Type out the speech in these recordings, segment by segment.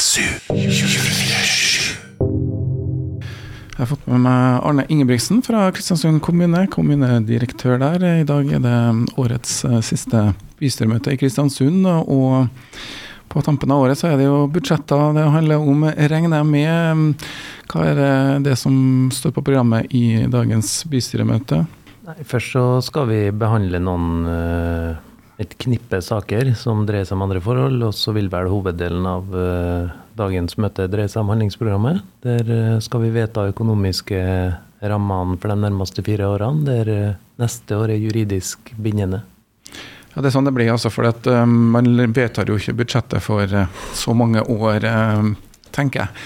24 Jeg har fått med meg Arne Ingebrigtsen fra Kristiansund kommune, kommunedirektør der. I dag er det årets eh, siste bystyremøte i Kristiansund. og på tampen av året så er det jo budsjetter det handler om, regner jeg med. Hva er det som står på programmet i dagens bystyremøte? Nei, først så skal vi behandle noen eh, et knippe saker som dreier seg om andre forhold, og så vil vel hoveddelen av eh, dagens møte dreie seg om handlingsprogrammet. Der eh, skal vi vedta økonomiske rammene for de nærmeste fire årene, der neste år er juridisk bindende. Ja, Det er sånn det blir, altså, for at, um, man vedtar jo ikke budsjettet for uh, så mange år, uh, tenker jeg.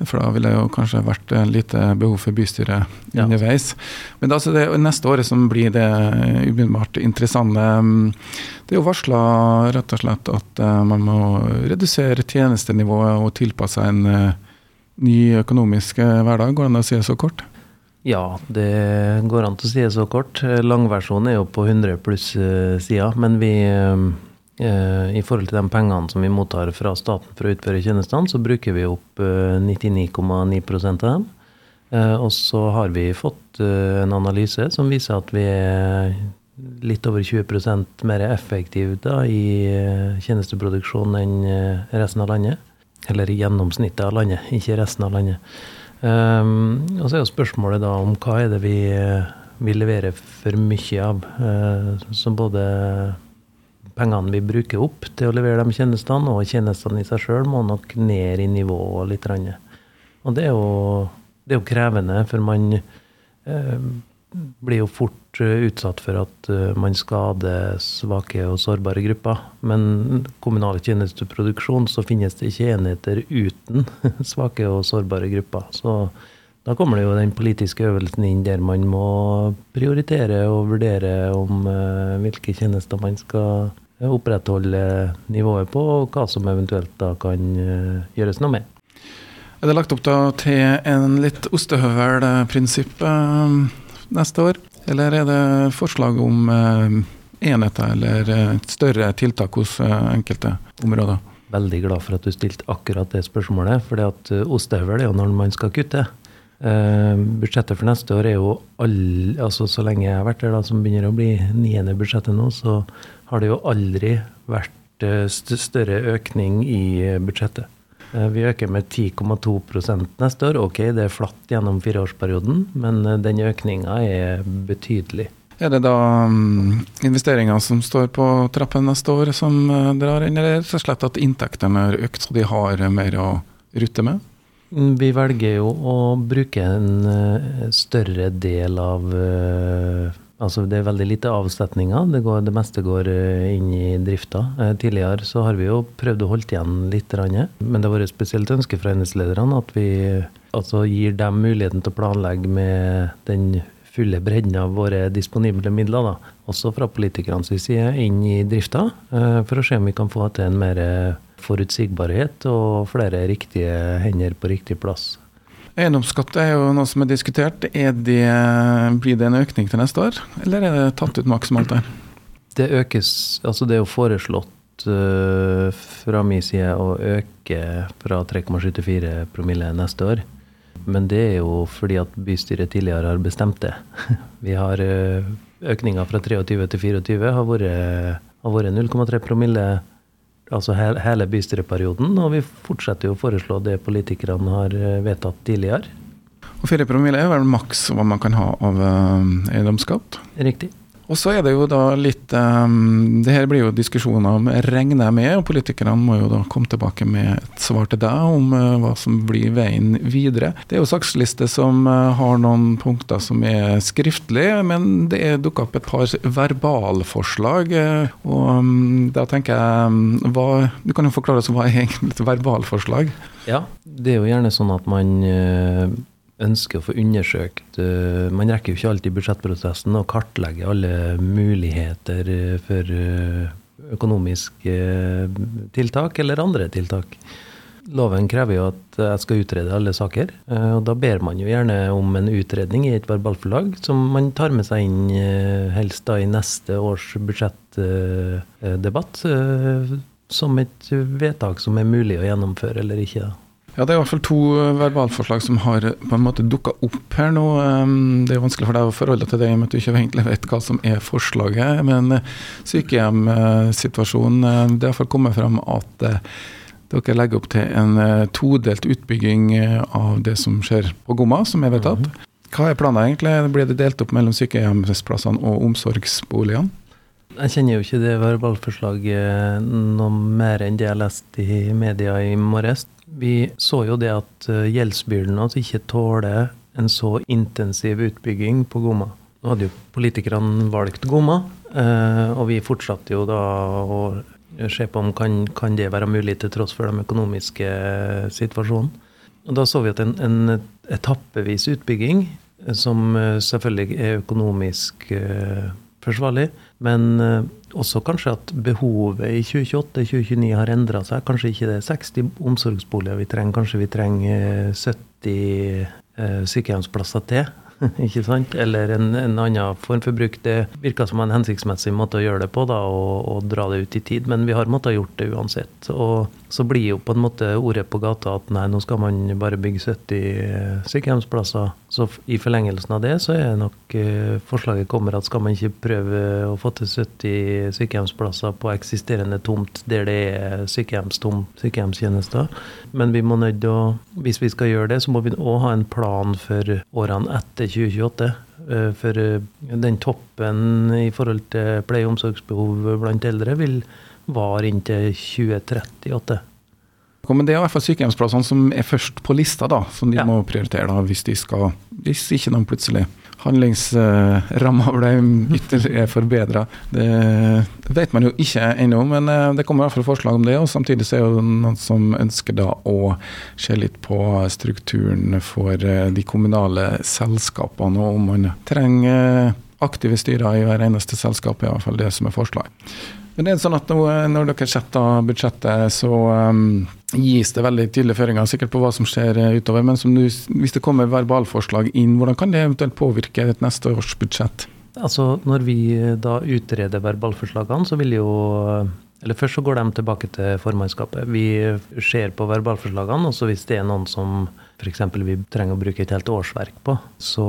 For da ville det jo kanskje vært lite behov for bystyret ja. underveis. Men altså det neste året som blir det umiddelbart interessante. Det er jo varsla rett og slett at uh, man må redusere tjenestenivået og tilpasse en uh, ny økonomisk hverdag. Går det an å si det så kort? Ja, det går an å si det så kort. Langversjonen er jo på 100 pluss eh, sider. Men vi, eh, i forhold til de pengene som vi mottar fra staten for å utføre tjenestene, så bruker vi opp 99,9 eh, av dem. Og så har vi fått en analyse som viser at vi er litt over 20% mer effektive da, i tjenesteproduksjon enn resten av landet. Eller gjennomsnittet av landet, ikke resten av landet. Og så er jo spørsmålet da om hva er det vi, vi leverer for mye av. Så både pengene vi bruker opp til å levere de tjenestene, og tjenestene i seg sjøl må nok ned i nivå litt. Og det er jo, det er jo krevende, for man eh, blir jo fort eh, utsatt for at eh, man skader svake og sårbare grupper. Men kommunal tjenesteproduksjon så finnes det ikke enheter uten svake og sårbare grupper. Så da kommer det jo den politiske øvelsen inn der man må prioritere og vurdere om eh, hvilke tjenester man skal opprettholde nivået på, og hva som eventuelt da kan gjøres noe med. Er det lagt opp til en litt ostehøvelprinsipp neste år? Eller er det forslag om eh, enheter eller eh, større tiltak hos eh, enkelte områder? Veldig glad for at du stilte akkurat det spørsmålet. For ostehøvel er jo når man skal kutte. budsjettet for neste år er jo all, altså Så lenge jeg har vært der, da, som begynner å bli niende budsjettet nå, så har det jo aldri vært større økning i budsjettet. Eh, vi øker med 10,2 neste år. Ok, det er flatt gjennom fireårsperioden, men eh, den økninga er betydelig. Er det da um, investeringer som står på trappen neste år som drar inn, eller er rett og slett at inntektene har økt så de har mer å rutte med? Mm, vi velger jo å bruke en større del av Altså Det er veldig lite avsetninger. Det, går, det meste går eh, inn i drifta. Eh, tidligere så har vi jo prøvd å holde igjen litt. Men det har vært spesielt ønske fra enhetslederne at vi altså gir dem muligheten til å planlegge med den fulle bredden av våre disponible midler, da, også fra politikernes side, inn i drifta. Eh, for å se om vi kan få til en mer forutsigbarhet og flere riktige hender på riktig plass. Eiendomsskatt er jo noe som er diskutert. Er det, blir det en økning til neste år, eller er det tatt ut maksimalt der? Det økes, altså det er jo foreslått uh, fra min side å øke fra 3,74 promille neste år. Men det er jo fordi at bystyret tidligere har bestemt det. Vi har uh, Økninga fra 23 til 24 har vært, vært 0,3 promille altså hele bystyreperioden. Og vi fortsetter jo å foreslå det politikerne har eh, vedtatt tidligere. Og 4 promille er vel maks hva man kan ha av eh, eiendomsskatt? Riktig. Og så er det jo da litt um, Det her blir jo diskusjoner om regner jeg med, og politikerne må jo da komme tilbake med et svar til deg om uh, hva som blir veien videre. Det er jo saksliste som uh, har noen punkter som er skriftlige, men det er dukka opp et par verbalforslag. Uh, og um, da tenker jeg um, hva, Du kan jo forklare oss hva er egentlig et verbalforslag? Ja, det er jo gjerne sånn at man ønsker å få undersøkt eh, Man rekker jo ikke alltid budsjettprosessen å kartlegge alle muligheter eh, for eh, økonomiske tiltak eller andre tiltak. Loven krever jo at jeg skal utrede alle saker. og Da ber man jo gjerne om en utredning i et verbalforlag, som man tar med seg inn helst da i neste års budsjettdebatt som et vedtak som er mulig å gjennomføre eller ikke. da. Ja, Det er i hvert fall to verbalforslag som har på en måte dukka opp her nå. Det er vanskelig for deg å forholde deg til det i og med at du ikke egentlig vet hva som er forslaget. Men sykehjemssituasjonen, det har iallfall kommet fram at dere legger opp til en todelt utbygging av det som skjer på Gomma, som er vedtatt. Mm -hmm. Hva er planen egentlig? Blir det delt opp mellom sykehjemsplassene og omsorgsboligene? Jeg kjenner jo ikke det verbalforslaget noe mer enn det jeg leste i media i morges. Vi så jo det at eh, gjeldsbyrden altså ikke tåler en så intensiv utbygging på Gomma. Nå hadde jo politikerne valgt Gomma, eh, og vi fortsatte jo da å se på om kan, kan det være mulig til tross for den økonomiske situasjonen. Og da så vi at en, en etappevis utbygging, eh, som selvfølgelig er økonomisk forsvarlig, men uh, også kanskje at behovet i 2028-2029 har endra seg. Kanskje ikke det er 60 omsorgsboliger vi trenger, kanskje vi trenger 70 uh, sykehjemsplasser til. ikke sant? Eller en, en, annen form for bruk. Det virker som en hensiktsmessig måte å gjøre det på, da, og, og dra det ut i tid. Men vi har måttet gjort det uansett. Og så blir jo på en måte ordet på gata at nei, nå skal man bare bygge 70 sykehjemsplasser. Så i forlengelsen av det så er nok eh, forslaget kommer at skal man ikke prøve å få til 70 sykehjemsplasser på eksisterende tomt der det er sykehjemstom sykehjemstjenester. Men vi må nødt å, hvis vi skal gjøre det, så må vi òg ha en plan for årene etter 2028. Eh, for eh, den toppen i forhold til pleie- og omsorgsbehov blant eldre vil vare inntil 2038. Men det er i hvert fall sykehjemsplassene som er først på lista, da, som de ja. må prioritere da, hvis de skal Hvis ikke de plutselig handlingsramma ble ytterligere forbedra. Det vet man jo ikke ennå, men eh, det kommer i hvert fall forslag om det. og Samtidig så er det noen som ønsker da å se litt på strukturen for eh, de kommunale selskapene, og om man trenger aktive styrer i hver eneste selskap, i hvert fall det som er forslaget. Men det er sånn at nå, når dere setter budsjettet, så um, gis det veldig tydelige føringer sikkert på hva som skjer eh, utover. Men du, hvis det kommer verbalforslag inn, hvordan kan det eventuelt påvirke et neste års budsjett? Altså, Når vi eh, da utreder verbalforslagene, så vil jo eh, eller Først så går de tilbake til formannskapet. Vi ser på verbalforslagene, og så hvis det er noen som f.eks. vi trenger å bruke et helt årsverk på, så,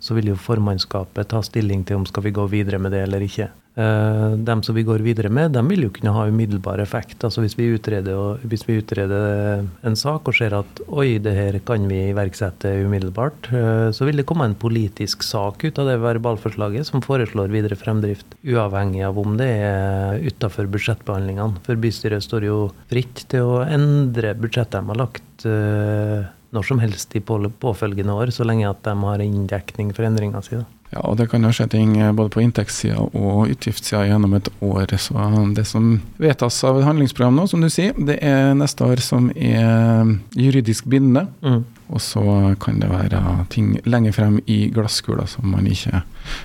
så vil jo formannskapet ta stilling til om skal vi gå videre med det eller ikke. De dem som vi går videre med, dem vil jo kunne ha umiddelbar effekt. Altså Hvis vi utreder, hvis vi utreder en sak og ser at oi, det her kan vi iverksette umiddelbart, uh, så vil det komme en politisk sak ut av det verbalforslaget som foreslår videre fremdrift, uavhengig av om det er utafor budsjettbehandlingene. For bystyret står jo fritt til å endre budsjettet de har lagt uh, når som helst i påfølgende år, så lenge at de har inndekning for endringa si. Ja, og det kan jo skje ting eh, både på inntektssida og utgiftssida gjennom et år. Så det som vedtas av et handlingsprogram nå, som du sier, det er neste år som er juridisk bindende. Mm. Og så kan det være ting lenger frem i glasskula som man ikke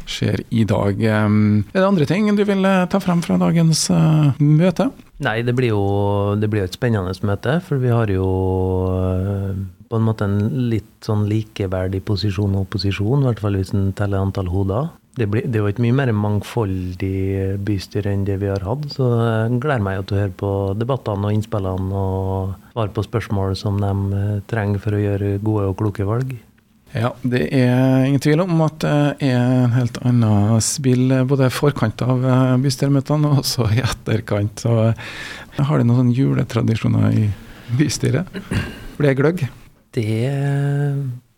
ser i dag. Er det andre ting du vil eh, ta frem fra dagens møte? Nei, det blir jo det blir et spennende møte. For vi har jo på en måte en litt sånn likeverdig posisjon og opposisjon, i hvert fall hvis en teller antall hoder. Det, blir, det er jo et mye mer mangfoldig bystyre enn det vi har hatt. Så jeg gleder meg til å høre på debattene og innspillene og svare på spørsmål som de eh, trenger for å gjøre gode og kloke valg. Ja, det er ingen tvil om at det er en helt annen spill både i forkant av eh, bystyremøtene og også i etterkant. Så har de noen juletradisjoner i bystyret? For det gløgg? Det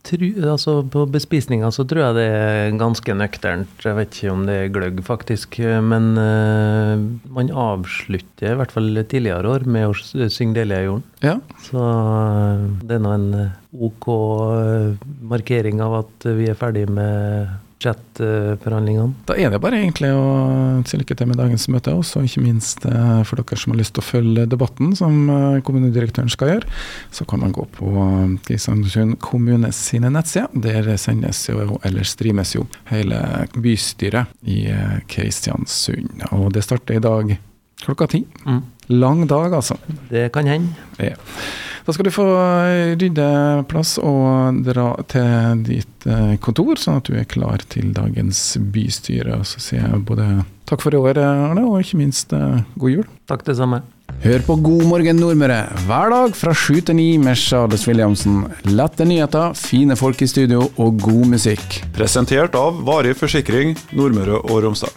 altså På bespisninga så tror jeg det er ganske nøkternt. Jeg vet ikke om det er gløgg, faktisk. Men uh, man avslutter, i hvert fall tidligere år, med å synge 'Delia i jorden'. Ja. Så uh, det er nå en OK uh, markering av at vi er ferdig med budsjettforhandlingene. Da er det bare egentlig å si lykke til med dagens møte, og ikke minst eh, for dere som har lyst til å følge debatten som eh, kommunedirektøren skal gjøre, så kan man gå på Kristiansund kommune sine nettsider. Der sendes jo, eller streames jo, hele bystyret i eh, Kristiansund. Og det starter i dag klokka ti. Mm. Lang dag, altså. Det kan hende. Ja. Da skal du få rydde plass og dra til ditt eh, kontor, sånn at du er klar til dagens bystyre. Så sier jeg både takk for i år, Arne, og ikke minst eh, god jul. Takk det samme. Hør på God morgen Nordmøre hver dag fra sju til ni med Charles Williamsen. Lette nyheter, fine folk i studio og god musikk. Presentert av Varig forsikring Nordmøre og Romsdal.